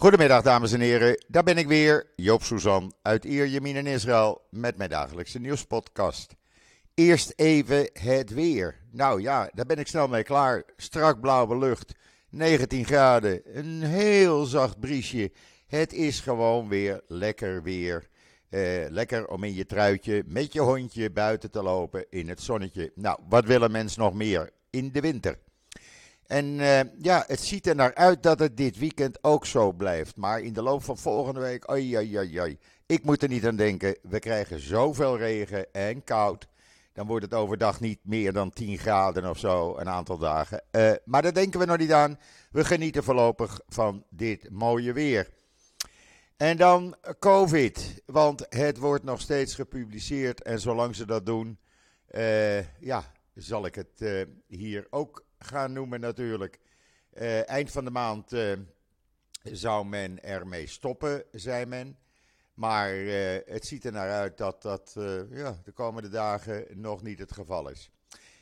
Goedemiddag dames en heren, daar ben ik weer, Joop Suzan uit Ierjemien in Israël met mijn dagelijkse nieuwspodcast. Eerst even het weer. Nou ja, daar ben ik snel mee klaar. Strak blauwe lucht, 19 graden, een heel zacht briesje. Het is gewoon weer lekker weer. Eh, lekker om in je truitje met je hondje buiten te lopen in het zonnetje. Nou, wat willen mensen nog meer in de winter? En eh, ja, het ziet er naar uit dat het dit weekend ook zo blijft. Maar in de loop van volgende week, oi, oi, oi, oi. Ik moet er niet aan denken. We krijgen zoveel regen en koud. Dan wordt het overdag niet meer dan 10 graden of zo, een aantal dagen. Uh, maar daar denken we nog niet aan. We genieten voorlopig van dit mooie weer. En dan COVID, want het wordt nog steeds gepubliceerd. En zolang ze dat doen, uh, ja, zal ik het hier ook gaan noemen natuurlijk. Uh, eind van de maand uh, zou men ermee stoppen, zei men. Maar uh, het ziet er naar uit dat dat ja, de komende dagen nog niet het geval is.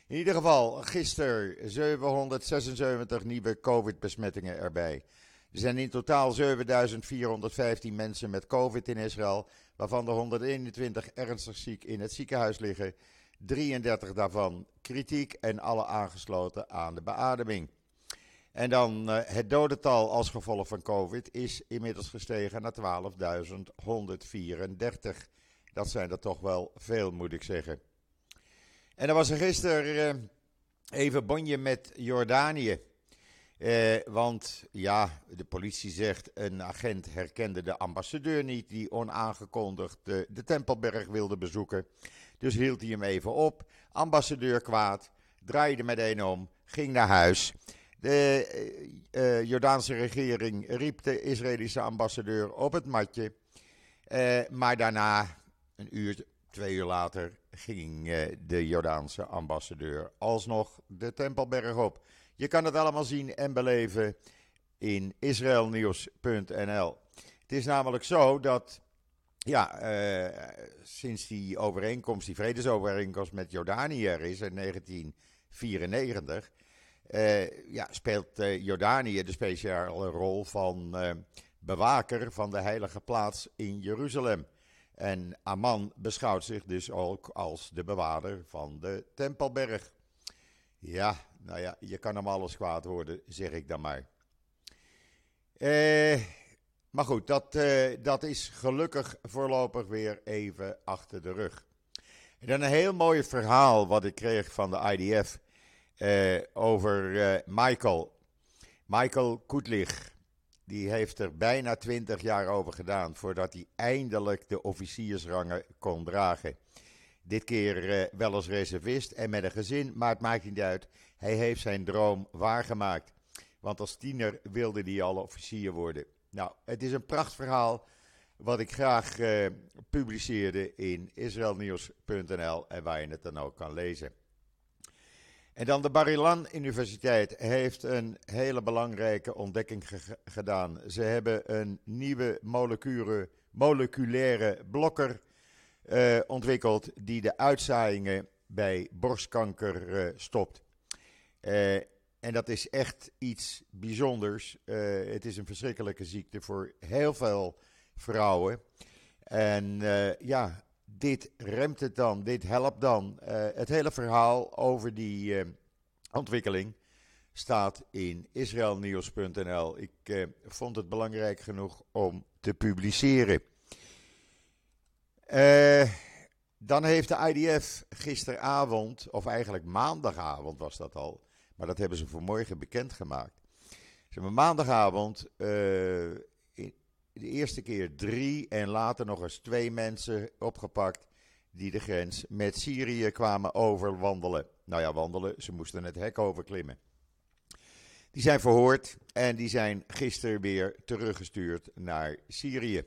In ieder geval, gisteren 776 nieuwe COVID-besmettingen erbij. Er zijn in totaal 7415 mensen met COVID in Israël, waarvan de 121 ernstig ziek in het ziekenhuis liggen. 33 daarvan kritiek en alle aangesloten aan de beademing. En dan uh, het dodental als gevolg van COVID is inmiddels gestegen naar 12.134. Dat zijn er toch wel veel, moet ik zeggen. En dan was er gisteren uh, even bonje met Jordanië. Uh, want ja, de politie zegt een agent herkende de ambassadeur niet die onaangekondigd de Tempelberg wilde bezoeken. Dus hield hij hem even op. Ambassadeur kwaad, draaide meteen om, ging naar huis. De uh, Jordaanse regering riep de Israëlische ambassadeur op het matje. Uh, maar daarna, een uur, twee uur later, ging de Jordaanse ambassadeur alsnog de Tempelberg op. Je kan het allemaal zien en beleven in israelnieuws.nl. Het is namelijk zo dat ja, uh, sinds die overeenkomst, die vredesovereenkomst met Jordanië er is in 1994, uh, ja, speelt uh, Jordanië de speciale rol van bewaker van de heilige plaats in Jeruzalem. En Amman beschouwt zich dus ook als de bewaarder van de Tempelberg. Ja, nou ja, je kan hem alles kwaad worden, zeg ik dan maar. Eh maar goed, dat, uh, dat is gelukkig voorlopig weer even achter de rug. En dan een heel mooi verhaal wat ik kreeg van de IDF uh, over uh, Michael. Michael Koetlich. Die heeft er bijna twintig jaar over gedaan voordat hij eindelijk de officiersrangen kon dragen. Dit keer wel als reservist en met een gezin, maar het maakt niet uit. Hij heeft zijn droom waargemaakt. Want als tiener wilde hij al officier worden. Nou, het is een prachtverhaal wat ik graag uh, publiceerde in israelnieuws.nl en waar je het dan ook kan lezen. En dan de Bar-Ilan Universiteit heeft een hele belangrijke ontdekking gedaan. Ze hebben een nieuwe moleculaire blokker uh, ontwikkeld die de uitzaaiingen bij borstkanker uh, stopt. En dat is echt iets bijzonders. Uh, het is een verschrikkelijke ziekte voor heel veel vrouwen. En uh, ja, dit remt het dan, dit helpt dan. Uh, het hele verhaal over die ontwikkeling staat in israelnieuws.nl. Ik vond het belangrijk genoeg om te publiceren. dan heeft de IDF gisteravond, of eigenlijk maandagavond was dat al maar dat hebben ze voor morgen bekendgemaakt. Ze hebben maandagavond uh, de eerste keer drie en later nog eens twee mensen opgepakt die de grens met Syrië kwamen overwandelen. Nou ja, wandelen, ze moesten het hek overklimmen. Die zijn verhoord en die zijn gisteren weer teruggestuurd naar Syrië.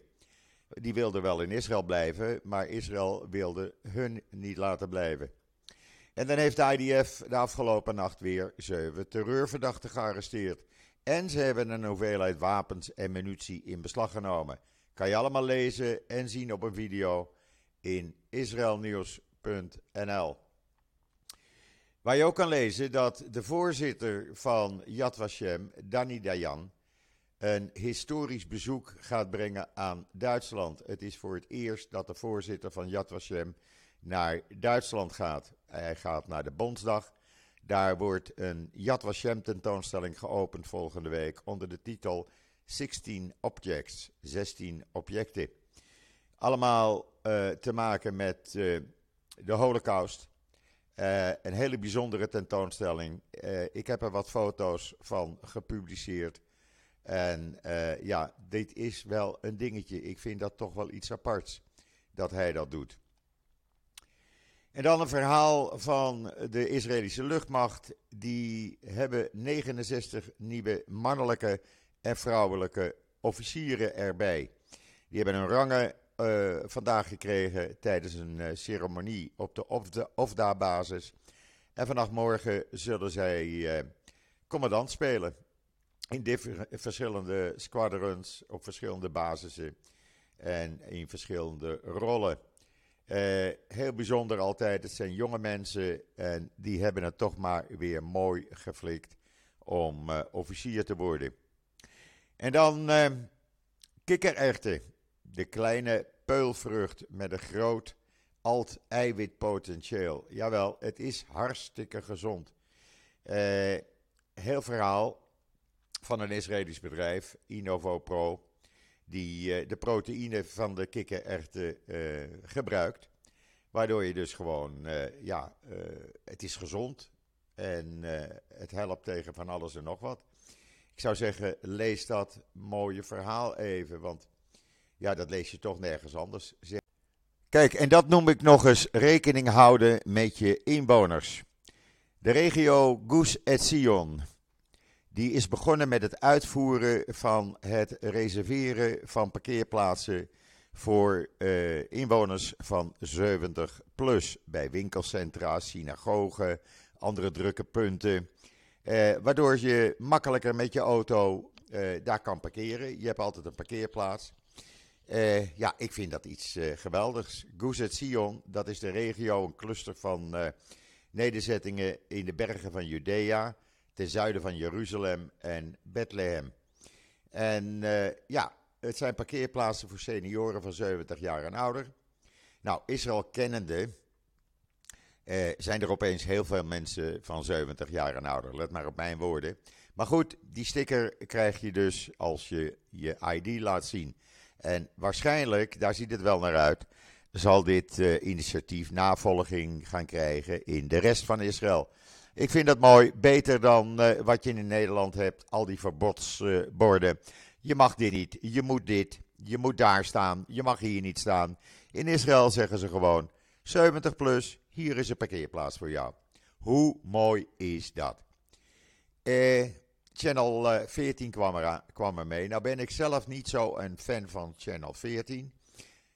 Die wilden wel in Israël blijven, maar Israël wilde hun niet laten blijven. En dan heeft de IDF de afgelopen nacht weer zeven terreurverdachten gearresteerd. En ze hebben een hoeveelheid wapens en munitie in beslag genomen. Kan je allemaal lezen en zien op een video in israelnieuws.nl. Waar je ook kan lezen dat de voorzitter van Yad Vashem, Dani Dayan, een historisch bezoek gaat brengen aan Duitsland. Het is voor het eerst dat de voorzitter van Yad Vashem naar Duitsland gaat. Hij gaat naar de Bondsdag. Daar wordt een Yad Vashem tentoonstelling geopend volgende week onder de titel 16 Objects, 16 objecten. Allemaal uh, te maken met uh, de Holocaust. Uh, een hele bijzondere tentoonstelling. ik heb er wat foto's van gepubliceerd. En ja, dit is wel een dingetje. Ik vind dat toch wel iets aparts dat hij dat doet. En dan een verhaal van de Israëlische luchtmacht. Die hebben 69 nieuwe mannelijke en vrouwelijke officieren erbij. Die hebben hun rangen uh, vandaag gekregen tijdens een uh, ceremonie op de OFDA-basis. En vanaf morgen zullen zij uh, commandant spelen. In verschillende squadrons, op verschillende basissen en in verschillende rollen. Heel bijzonder altijd, het zijn jonge mensen en die hebben het toch maar weer mooi geflikt om officier te worden. En dan kikkererwten de kleine peulvrucht met een groot alt-eiwitpotentieel. Jawel, het is hartstikke gezond. Heel verhaal van een Israëlisch bedrijf, Innovo Pro, die uh, de proteïne van de kikkererwten uh, gebruikt. Waardoor je dus gewoon, ja, het is gezond en het helpt tegen van alles en nog wat. Ik zou zeggen, lees dat mooie verhaal even, want ja, dat lees je toch nergens anders. Kijk, en dat noem ik nog eens rekening houden met je inwoners. De regio Gus Etzion, die is begonnen met het uitvoeren van het reserveren van parkeerplaatsen voor uh, inwoners van 70 plus. Bij winkelcentra, synagogen, andere drukke punten. Uh, waardoor je makkelijker met je auto uh, daar kan parkeren. Je hebt altijd een parkeerplaats. Ja, ik vind dat iets geweldigs. Guzet Sion, dat is de regio, een cluster van nederzettingen in de bergen van Judea, ten zuiden van Jeruzalem en Bethlehem. En ja, het zijn parkeerplaatsen voor senioren van 70 jaar en ouder. Nou, Israël kennende zijn er opeens heel veel mensen van 70 jaar en ouder. Let maar op mijn woorden. Maar goed, die sticker krijg je dus als je je ID laat zien. En waarschijnlijk, daar ziet het wel naar uit, zal dit uh, initiatief navolging gaan krijgen in de rest van Israël. Ik vind dat mooi, beter dan uh, wat je in Nederland hebt, al die verbodsborden. Je mag dit niet, je moet dit, je moet daar staan, je mag hier niet staan. In Israël zeggen ze gewoon 70 plus, hier is een parkeerplaats voor jou. Hoe mooi is dat? Eh Channel 14 eh, kwam er, kwam er mee. Nou ben ik zelf niet zo een fan van Channel 14.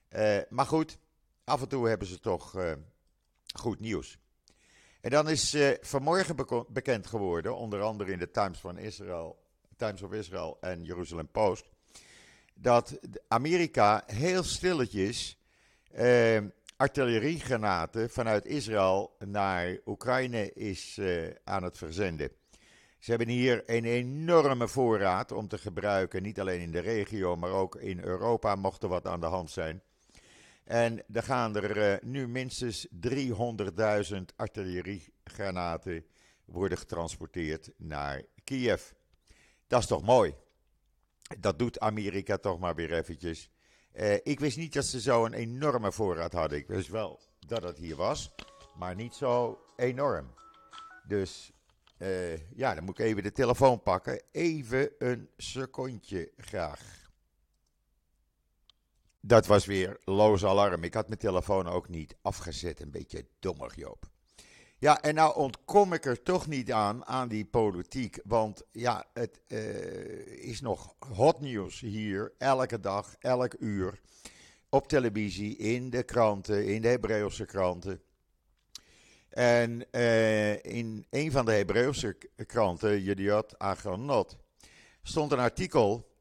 Uh, eh, maar goed, af en toe hebben ze toch uh, goed nieuws. En dan is uh, vanmorgen bekend geworden, onder andere in de Times, van Israel, Times of Israel en Jerusalem Post, dat Amerika heel stilletjes artilleriegranaten vanuit Israël naar Oekraïne is aan het verzenden. Ze hebben hier een enorme voorraad om te gebruiken, niet alleen in de regio, maar ook in Europa mocht er wat aan de hand zijn. En er gaan er uh, nu minstens 300.000 artilleriegranaten worden getransporteerd naar Kiev. Dat is toch mooi? Dat doet Amerika toch maar weer eventjes. Uh, ik wist niet dat ze zo'n enorme voorraad hadden. Ik wist wel dat het hier was, maar niet zo enorm. Dus uh, ja, dan moet ik even de telefoon pakken. Even een secondje graag. Dat was weer loos alarm. Ik had mijn telefoon ook niet afgezet. Een beetje dommig, Joop. Ja, en nou ontkom ik er toch niet aan, aan die politiek. Want ja, het uh, is nog hot nieuws hier. Elke dag, elk uur. Op televisie, in de kranten, in de Hebreeuwse kranten. En uh, in een van de Hebreeuwse kranten, Jediot Agronot, stond een artikel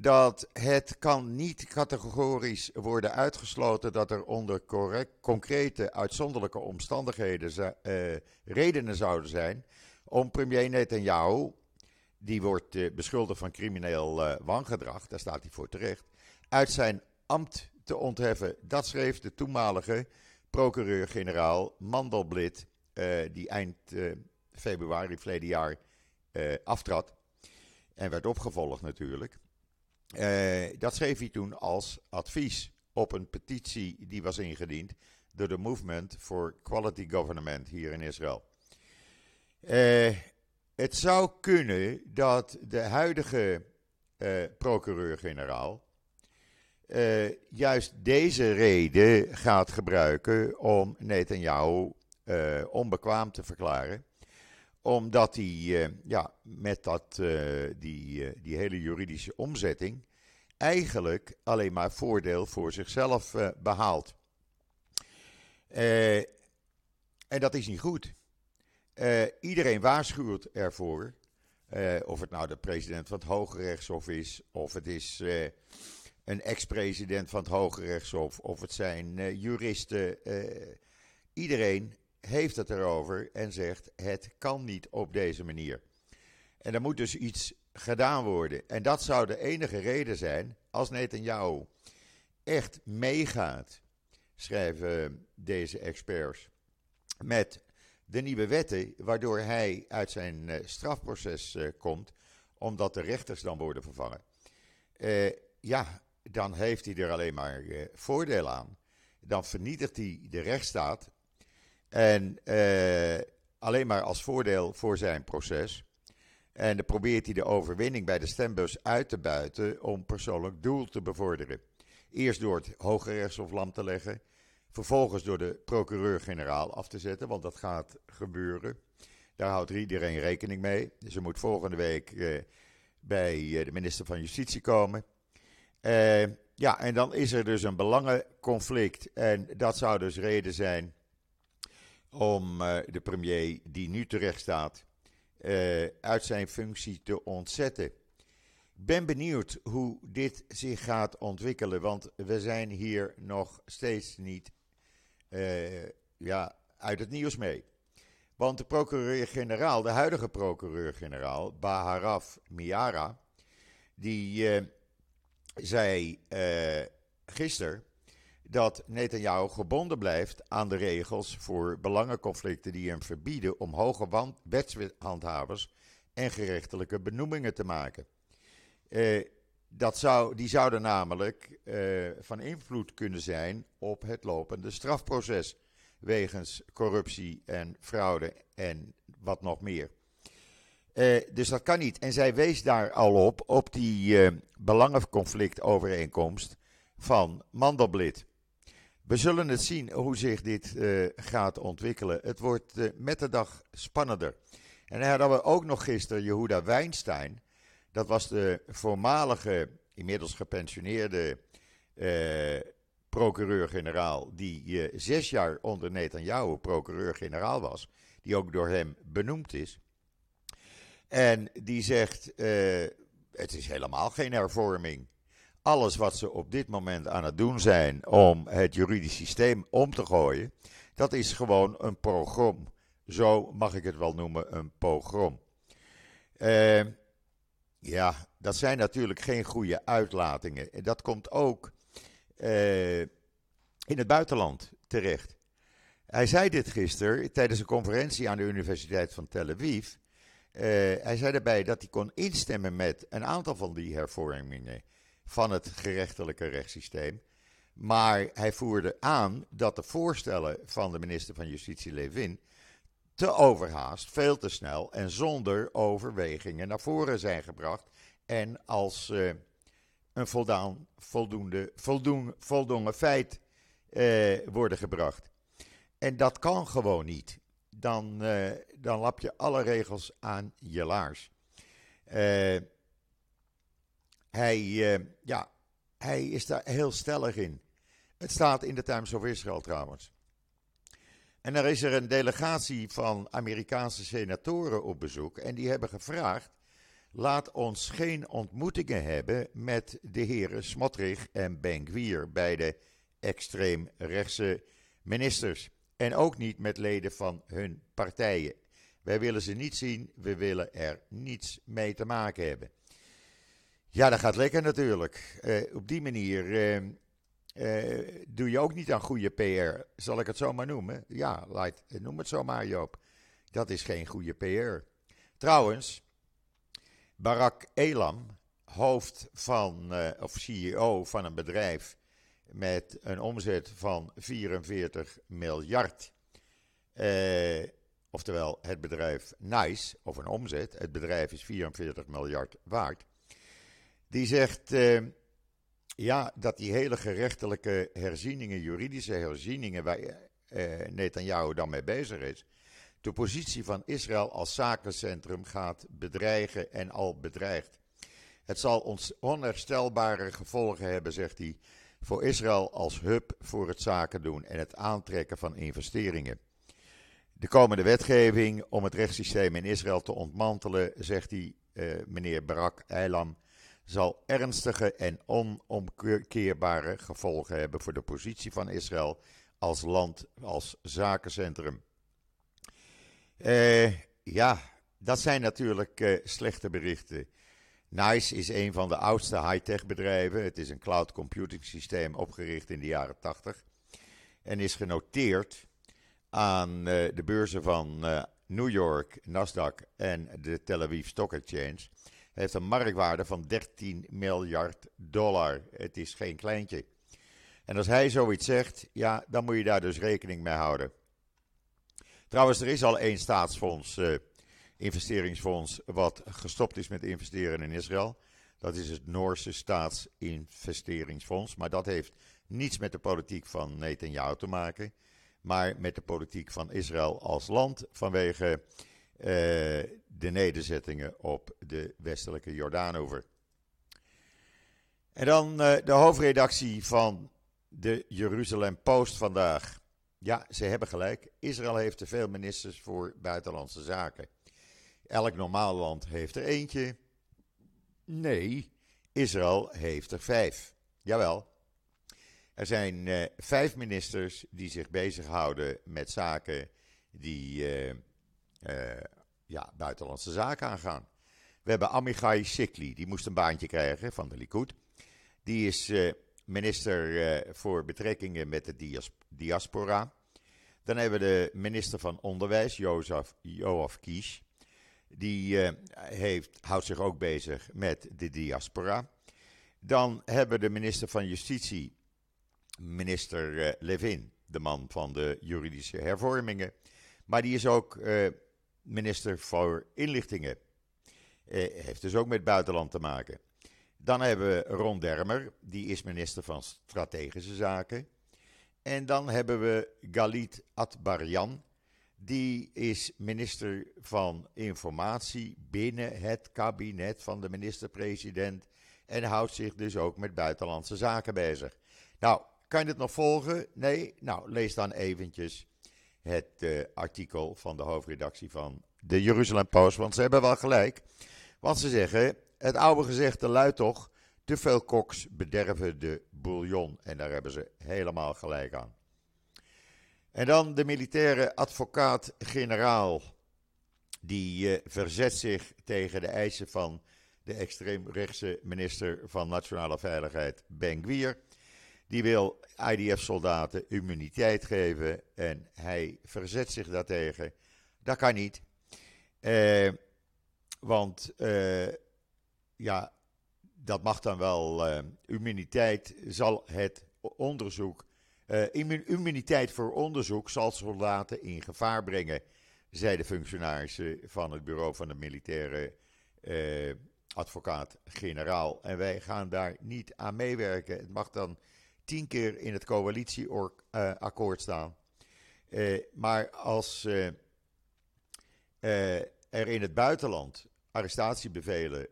dat het kan niet categorisch worden uitgesloten dat er onder correct, concrete uitzonderlijke omstandigheden uh, redenen zouden zijn om premier Netanyahu die wordt beschuldigd van crimineel wangedrag, daar staat hij voor terecht, uit zijn ambt te ontheffen. Dat schreef de toenmalige procureur-generaal Mandelblit, die eind februari verleden jaar aftrad. En werd opgevolgd natuurlijk. Dat schreef hij toen als advies op een petitie die was ingediend door de Movement for Quality Government hier in Israël. Uh, het zou kunnen dat de huidige uh, procureur-generaal juist deze reden gaat gebruiken om Netanyahu onbekwaam te verklaren. Omdat hij ja, met dat, die, die hele juridische omzetting eigenlijk alleen maar voordeel voor zichzelf behaalt. en dat is niet goed. Iedereen waarschuwt ervoor. Of het nou de president van het Hoge Rechtshof is, of het is een ex-president van het Hoge Rechtshof, of het zijn juristen. iedereen heeft het erover en zegt: het kan niet op deze manier. En er moet dus iets gedaan worden. En dat zou de enige reden zijn als Netanyahu echt meegaat, schrijven deze experts, met de nieuwe wetten, waardoor hij uit zijn uh, strafproces uh, komt, omdat de rechters dan worden vervangen. Uh, ja, dan heeft hij er alleen maar voordeel aan. Dan vernietigt hij de rechtsstaat. En alleen maar als voordeel voor zijn proces. En dan probeert hij de overwinning bij de stembus uit te buiten om persoonlijk doel te bevorderen. Eerst door het Hoge Rechtshof lam te leggen vervolgens door de procureur-generaal af te zetten, want dat gaat gebeuren. Daar houdt iedereen rekening mee. Ze dus moet volgende week eh, bij eh, de minister van Justitie komen. Ja, en dan is er dus een belangenconflict. En dat zou dus reden zijn om de premier, die nu terecht staat, uit zijn functie te ontzetten. Ik ben benieuwd hoe dit zich gaat ontwikkelen, want we zijn hier nog steeds niet uh, ja, uit het nieuws mee. Want de procureur-generaal, de huidige procureur-generaal, Baharaf Miara, die zei gisteren dat Netanyahu gebonden blijft aan de regels voor belangenconflicten die hem verbieden om hoge wetshandhavers en gerechtelijke benoemingen te maken. Uh, dat zou, die zouden namelijk uh, van invloed kunnen zijn op het lopende strafproces. Wegens corruptie en fraude en wat nog meer. Uh, dus dat kan niet. En zij wees daar al op, op die uh, belangenconflictovereenkomst van Mandelblit. We zullen het zien hoe zich dit gaat ontwikkelen. Het wordt met de dag spannender. En dan hadden we ook nog gisteren Jehuda Weinstein dat was de voormalige, inmiddels gepensioneerde eh, procureur-generaal, die uh, zes jaar onder Netanyahu procureur-generaal was, die ook door hem benoemd is. En die zegt: uh, het is helemaal geen hervorming. Alles wat ze op dit moment aan het doen zijn om het juridisch systeem om te gooien, dat is gewoon een pogrom. Zo mag ik het wel noemen, een pogrom. Uh, ja, dat zijn natuurlijk geen goede uitlatingen. En dat komt ook uh, in het buitenland terecht. Hij zei dit gisteren tijdens een conferentie aan de Universiteit van Tel Aviv. Uh, hij zei daarbij dat hij kon instemmen met een aantal van die hervormingen van het gerechtelijke rechtssysteem. Maar hij voerde aan dat de voorstellen van de minister van Justitie Levin te overhaast, veel te snel en zonder overwegingen naar voren zijn gebracht. En als uh, een voldaan, voldoende, voldoen, feit uh, worden gebracht. En dat kan gewoon niet. Dan, uh, dan lap je alle regels aan je laars. Hij, ja, hij is daar heel stellig in. Het staat in de Times of Israel trouwens. En er is er een delegatie van Amerikaanse senatoren op bezoek. En die hebben gevraagd: laat ons geen ontmoetingen hebben met de heren Smotrich en Benkwier, beide extreemrechtse ministers. En ook niet met leden van hun partijen. Wij willen ze niet zien, we willen er niets mee te maken hebben. Ja, dat gaat lekker natuurlijk. Uh, op die manier uh, uh, doe je ook niet aan goede PR. Zal ik het zo maar noemen? Ja, light, noem het zo maar, Joop. Dat is geen goede PR. Trouwens, Barak Elam, hoofd van, of CEO van een bedrijf met een omzet van 44 miljard. oftewel, het bedrijf NICE, of een omzet, het bedrijf is 44 miljard waard. Die zegt uh, ja, dat die hele gerechtelijke herzieningen, juridische herzieningen, waar uh, Netanyahu dan mee bezig is, de positie van Israël als zakencentrum gaat bedreigen en al bedreigt. Het zal ons onherstelbare gevolgen hebben, zegt hij, voor Israël als hub voor het zaken doen en het aantrekken van investeringen. De komende wetgeving om het rechtssysteem in Israël te ontmantelen, zegt hij, uh, meneer Barak Eilam, zal ernstige en onomkeerbare gevolgen hebben voor de positie van Israël als land, als zakencentrum. Uh, ja, dat zijn natuurlijk uh, slechte berichten. NICE is een van de oudste high-tech bedrijven. Het is een cloud computing systeem opgericht in de jaren 80 en is genoteerd aan uh, de beurzen van New York, Nasdaq en de Tel Aviv Stock Exchange heeft een marktwaarde van 13 miljard dollar. Het is geen kleintje. En als hij zoiets zegt, ja, dan moet je daar dus rekening mee houden. Trouwens, er is al één staatsfonds, uh, investeringsfonds, wat gestopt is met investeren in Israël. Dat is het Noorse Staatsinvesteringsfonds. Maar dat heeft niets met de politiek van Netanyahu te maken. Maar met de politiek van Israël als land vanwege de nederzettingen op de westelijke Jordaanover. En dan uh, de hoofdredactie van de Jeruzalem Post vandaag. Ja, ze hebben gelijk. Israël heeft te veel ministers voor buitenlandse zaken. Elk normaal land heeft er eentje. Nee, Israël heeft er vijf. Jawel. Er zijn uh, vijf ministers die zich bezighouden met zaken die ja, buitenlandse zaken aangaan. We hebben Amichai Sikli, die moest een baantje krijgen van de Likud. Die is uh, minister uh, voor betrekkingen met de dias diaspora. Dan hebben we de minister van Onderwijs, Jozef, Joaf Kies. Die heeft, houdt zich ook bezig met de diaspora. Dan hebben we de minister van Justitie, minister Levin, de man van de juridische hervormingen. Maar die is ook minister voor Inlichtingen. Eh, heeft dus ook met buitenland te maken. Dan hebben we Ron Dermer, die is minister van Strategische Zaken. En dan hebben we Galit Atbarjan, die is minister van Informatie binnen het kabinet van de minister-president. En houdt zich dus ook met buitenlandse zaken bezig. Nou, kan je het nog volgen? Nee? Nou, lees dan eventjes het uh, artikel van de hoofdredactie van de Jeruzalem Post. Want ze hebben wel gelijk. Want ze zeggen: het oude gezegde luidt toch. Te veel koks bederven de bouillon. En daar hebben ze helemaal gelijk aan. En dan de militaire advocaat-generaal. Die uh, verzet zich tegen de eisen van de extreemrechtse minister van Nationale Veiligheid, Ben Gwier. Die wil IDF-soldaten immuniteit geven en hij verzet zich daartegen. Dat kan niet. Eh, want uh, ja, dat mag dan wel. Uh, immuniteit zal het onderzoek. immuniteit voor onderzoek zal soldaten in gevaar brengen, zei de functionarissen van het bureau van de militaire advocaat-generaal. En wij gaan daar niet aan meewerken. Het mag dan tien keer in het coalitieakkoord staan. maar als uh, er in het buitenland arrestatiebevelen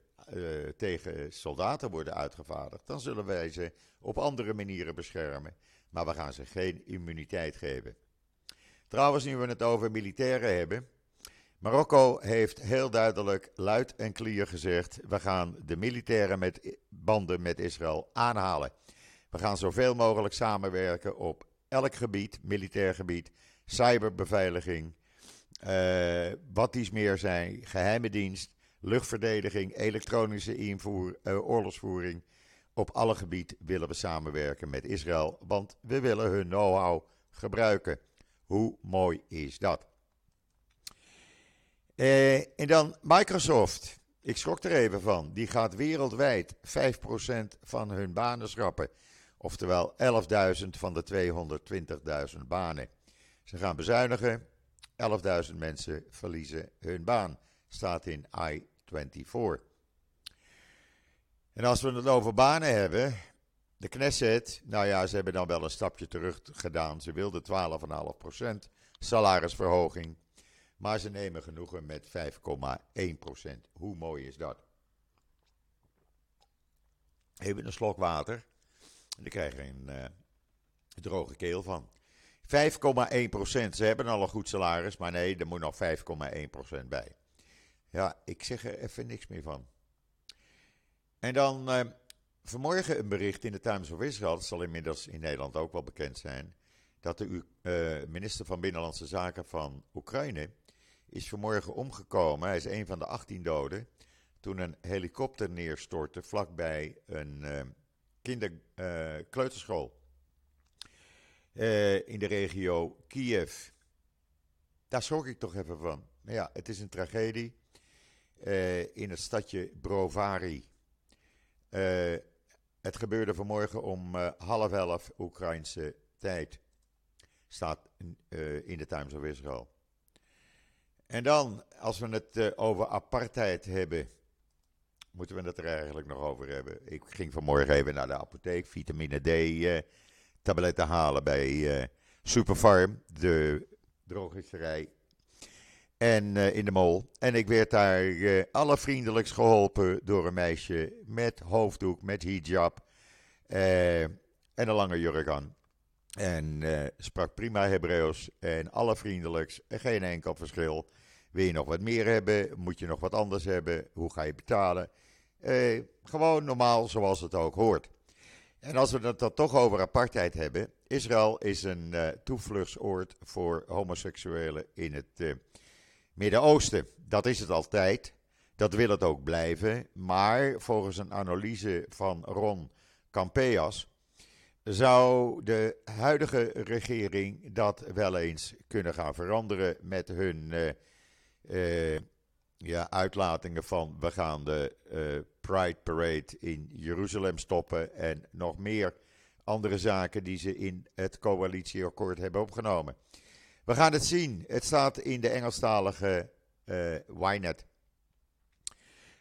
tegen soldaten worden uitgevaardigd, dan zullen wij ze op andere manieren beschermen. Maar we gaan ze geen immuniteit geven. Trouwens, nu we het over militairen hebben. Marokko heeft heel duidelijk luid en clear gezegd: we gaan de militairen met banden met Israël aanhalen. We gaan zoveel mogelijk samenwerken op elk gebied, militair gebied, cyberbeveiliging, uh, wat iets meer zijn, geheime dienst, luchtverdediging, elektronische invoer, uh, oorlogsvoering. Op alle gebieden willen we samenwerken met Israël, want we willen hun know-how gebruiken. Hoe mooi is dat? Uh, en dan Microsoft. Ik schrok er even van. Die gaat wereldwijd 5% van hun banen schrappen. Oftewel 11.000 van de 220.000 banen. Ze gaan bezuinigen. 11.000 mensen verliezen hun baan. Staat in I-24. En als we het over banen hebben. De Knesset, nou ja, ze hebben dan wel een stapje terug gedaan. Ze wilden 12,5% salarisverhoging. Maar ze nemen genoegen met 5,1%. Hoe mooi is dat? Even een slok water. Dan krijg een uh, droge keel van. 5,1%. Ze hebben al een goed salaris, maar nee, er moet nog 5,1% bij. Ja, ik zeg er even niks meer van. En dan uh, vanmorgen een bericht in de Times of Israel. Dat zal inmiddels in Nederland ook wel bekend zijn. Dat de uh, minister van Binnenlandse Zaken van Oekraïne is vanmorgen omgekomen. Hij is een van de 18 doden. Toen een helikopter neerstortte vlakbij een kinderkleuterschool. Uh, in de regio Kiev. Daar schrok ik toch even van. Maar ja, het is een tragedie. Uh, in het stadje Brovary. het gebeurde vanmorgen om half elf Oekraïnse tijd. Staat in, de Times of Israel. En dan, als we het over apartheid hebben, moeten we het er eigenlijk nog over hebben. Ik ging vanmorgen even naar de apotheek, vitamine D uh, tabletten halen bij uh, Superfarm, de drogisterij. En in de mol. En ik werd daar allervriendelijkst geholpen door een meisje met hoofddoek, met hijab en een lange jurk aan. En uh, sprak prima Hebreeuws en allervriendelijks. Geen enkel verschil. Wil je nog wat meer hebben? Moet je nog wat anders hebben? Hoe ga je betalen? Uh, gewoon normaal zoals het ook hoort. En als we het dan toch over apartheid hebben. Israël is een uh, toevluchtsoord voor homoseksuelen in het Midden-Oosten. Dat is het altijd. Dat wil het ook blijven. Maar volgens een analyse van Ron Campeas zou de huidige regering dat wel eens kunnen gaan veranderen met hun uh, ja, uitlatingen van we gaan de uh, Pride Parade in Jeruzalem stoppen en nog meer andere zaken die ze in het coalitieakkoord hebben opgenomen. We gaan het zien. Het staat in de Engelstalige Ynet.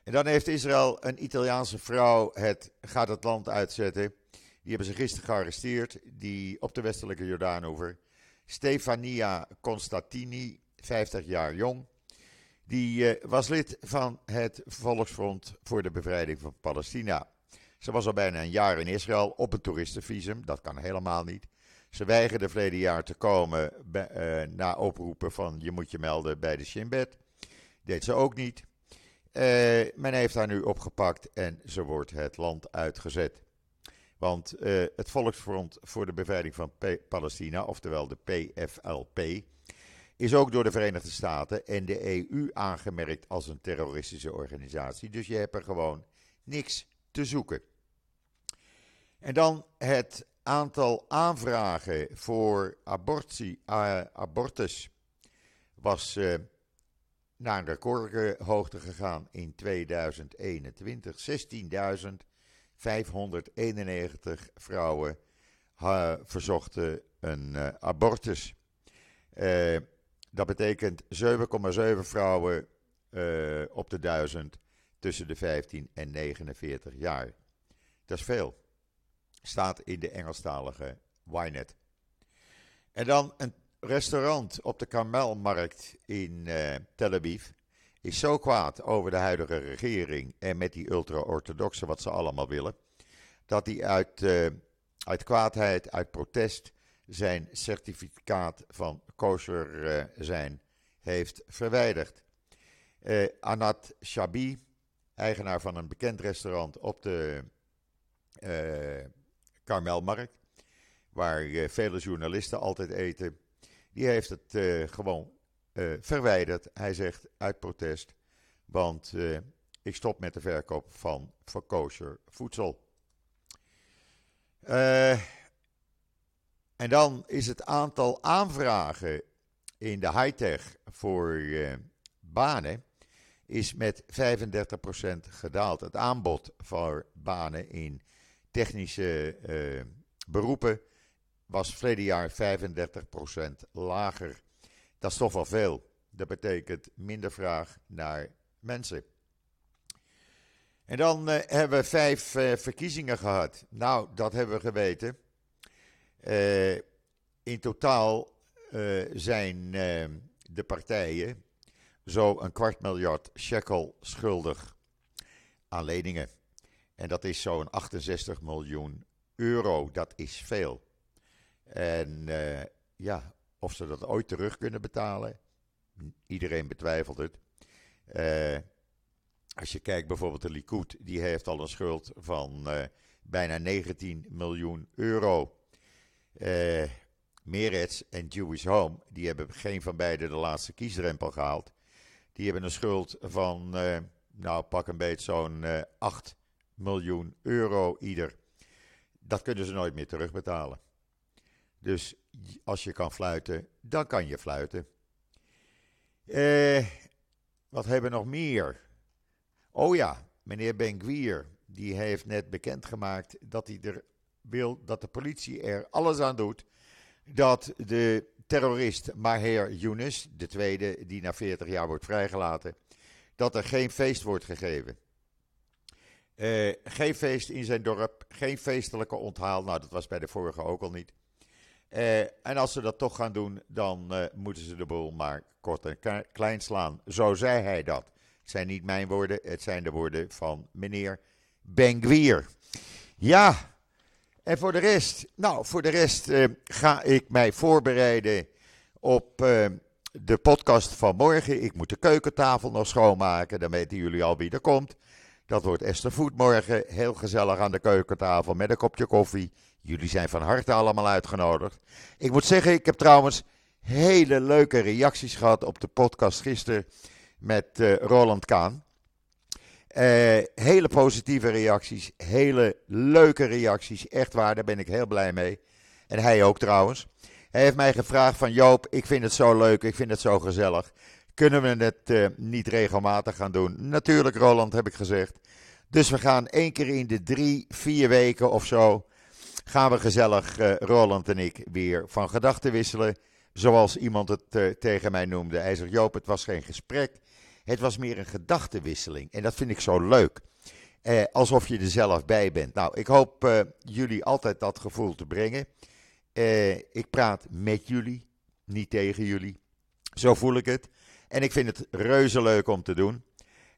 En dan heeft Israël een Italiaanse vrouw het, gaat het land uitzetten die hebben ze gisteren gearresteerd, die op de westelijke Jordaanover. Stefania Constantini, 50 jaar jong. Die uh, was lid van het Volksfront voor de Bevrijding van Palestina. Ze was al bijna een jaar in Israël op een toeristenvisum. Dat kan helemaal niet. Ze weigerde verleden jaar te komen uh, na oproepen van je moet je melden bij de Shin Bet. Deed ze ook niet. Uh, men heeft haar nu opgepakt en ze wordt het land uitgezet. Want het Volksfront voor de Bevrijding van Palestina, oftewel de PFLP, is ook door de Verenigde Staten en de EU aangemerkt als een terroristische organisatie. Dus je hebt er gewoon niks te zoeken. En dan het aantal aanvragen voor abortie, uh, abortus was uh, naar een recordhoogte gegaan in 2021. 16.000 591 vrouwen verzochten een abortus. Dat betekent 7,7 vrouwen uh, op de duizend tussen de 15 en 49 jaar. Dat is veel. Staat in de Engelstalige Ynet. En dan een restaurant op de Karmelmarkt in Tel Aviv is zo kwaad over de huidige regering en met die ultra-orthodoxen wat ze allemaal willen, dat hij uit, uh, uit kwaadheid, uit protest, zijn certificaat van kosher uh, zijn heeft verwijderd. Uh, Anat Shabi, eigenaar van een bekend restaurant op de Karmelmarkt, waar vele journalisten altijd eten, die heeft het gewoon verwijderd. Hij zegt uit protest, want ik stop met de verkoop van verkozer voedsel. En dan is het aantal aanvragen in de high-tech voor banen is met 35% gedaald. Het aanbod voor banen in technische uh, beroepen was verleden jaar 35% lager. Dat is toch wel veel. Dat betekent minder vraag naar mensen. En dan uh, hebben we vijf verkiezingen gehad. Nou, dat hebben we geweten. In totaal zijn de partijen zo een kwart miljard shekel schuldig aan leningen. En dat is zo'n 68 miljoen euro. Dat is veel. En ja, of ze dat ooit terug kunnen betalen, iedereen betwijfelt het. Als je kijkt bijvoorbeeld de Likud, die heeft al een schuld van bijna 19 miljoen euro. Uh, Meretz en Jewish Home, die hebben geen van beide de laatste kiesdrempel gehaald. Die hebben een schuld van, uh, nou pak een beetje zo'n uh, 8 miljoen euro ieder. Dat kunnen ze nooit meer terugbetalen. Dus als je kan fluiten, dan kan je fluiten. Eh, wat hebben we nog meer? Oh ja, meneer Ben die heeft net bekendgemaakt dat hij er wil dat de politie er alles aan doet dat de terrorist Maher Younes, de tweede die na 40 jaar wordt vrijgelaten, dat er geen feest wordt gegeven. Uh, geen feest in zijn dorp, geen feestelijke onthaal. Nou, dat was bij de vorige ook al niet. Uh, en als ze dat toch gaan doen, dan uh, moeten ze de boel maar kort en klein slaan. Zo zei hij dat. Het zijn niet mijn woorden, het zijn de woorden van meneer Benguier. Ja, en voor de rest, nou, voor de rest uh, ga ik mij voorbereiden op uh, de podcast van morgen. Ik moet de keukentafel nog schoonmaken, dan weten jullie al wie er komt. Dat wordt Esther Voet morgen, heel gezellig aan de keukentafel met een kopje koffie. Jullie zijn van harte allemaal uitgenodigd. Ik moet zeggen, ik heb trouwens hele leuke reacties gehad op de podcast gisteren met uh, Roland Kaan. Uh, hele positieve reacties, hele leuke reacties. Echt waar, daar ben ik heel blij mee. En hij ook trouwens. Hij heeft mij gevraagd van Joop, ik vind het zo leuk, ik vind het zo gezellig. Kunnen we het uh, niet regelmatig gaan doen? Natuurlijk Roland, heb ik gezegd. Dus we gaan één keer in de drie, vier weken of zo... gaan we gezellig, uh, Roland en ik, weer van gedachten wisselen. Zoals iemand het tegen mij noemde. Hij zegt, Joop, het was geen gesprek. Het was meer een gedachtenwisseling. En dat vind ik zo leuk. Eh, alsof je er zelf bij bent. Nou, ik hoop eh, jullie altijd dat gevoel te brengen. Eh, ik praat met jullie, niet tegen jullie. Zo voel ik het. En ik vind het reuze leuk om te doen.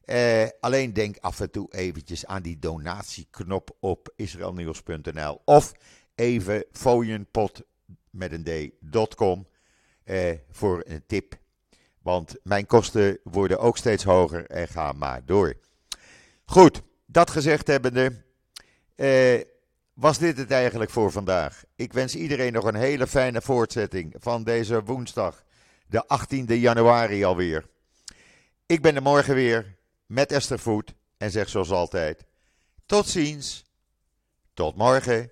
Eh, alleen denk af en toe eventjes aan die donatieknop op israelnieuws.nl of even fooienpot met een eh, voor een tip want mijn kosten worden ook steeds hoger en gaan maar door. Goed, dat gezegd hebbende, eh, was dit het eigenlijk voor vandaag. Ik wens iedereen nog een hele fijne voortzetting van deze woensdag, de 18e januari alweer. Ik ben er morgen weer met Esther Voet en zeg zoals altijd: tot ziens, tot morgen.